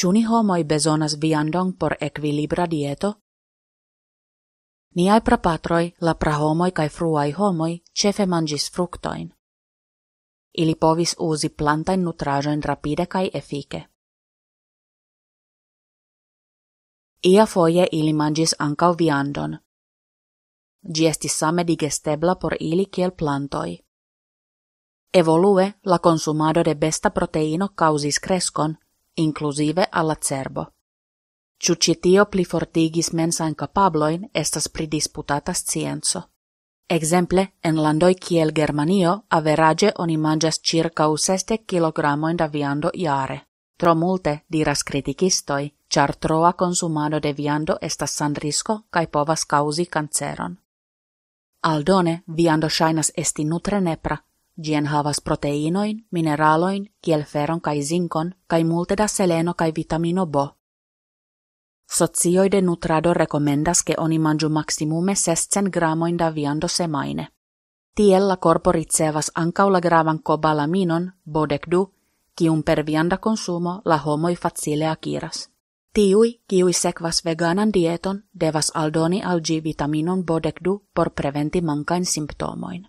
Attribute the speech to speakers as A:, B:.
A: Chuni homoi bezonas viandon por equilibra dieto? Niai prapatroi la prahomoi kai fruai homoi cefe mangis fruktoin. Ili povis usi plantain nutrajoin rapide kai efike. Ia foje ili mangis ancau viandon. Gi estis same digestebla por ili kiel plantoi. Evolue la consumado de besta proteino causis inclusive alla cerbo. Ciu citio pli fortigis mensain capabloin estas pridisputata scienzo. Exemple, en landoi kiel Germanio, average oni mangias circa 60 kilogramoin da viando iare. Tro multe, diras criticistoi, char troa consumado de viando estas san risco kai povas causi canceron. Aldone, viando shainas esti nutre nepra, gien havas proteinoin, mineraloin, kiel feron kai zinkon, kai multe da seleno kai vitamino B. Socioi de nutrado recomendas che oni mangiu maximume 600 gramoin da viando semaine. Tiel la corpo ricevas ancau la gravan cobalaminon, bodek-du, kiun per vianda consumo la homoi facile akiras. Tiui, kiui sekvas veganan dieton, devas aldoni al gi vitaminon bodekdu por preventi mankain symptomoin.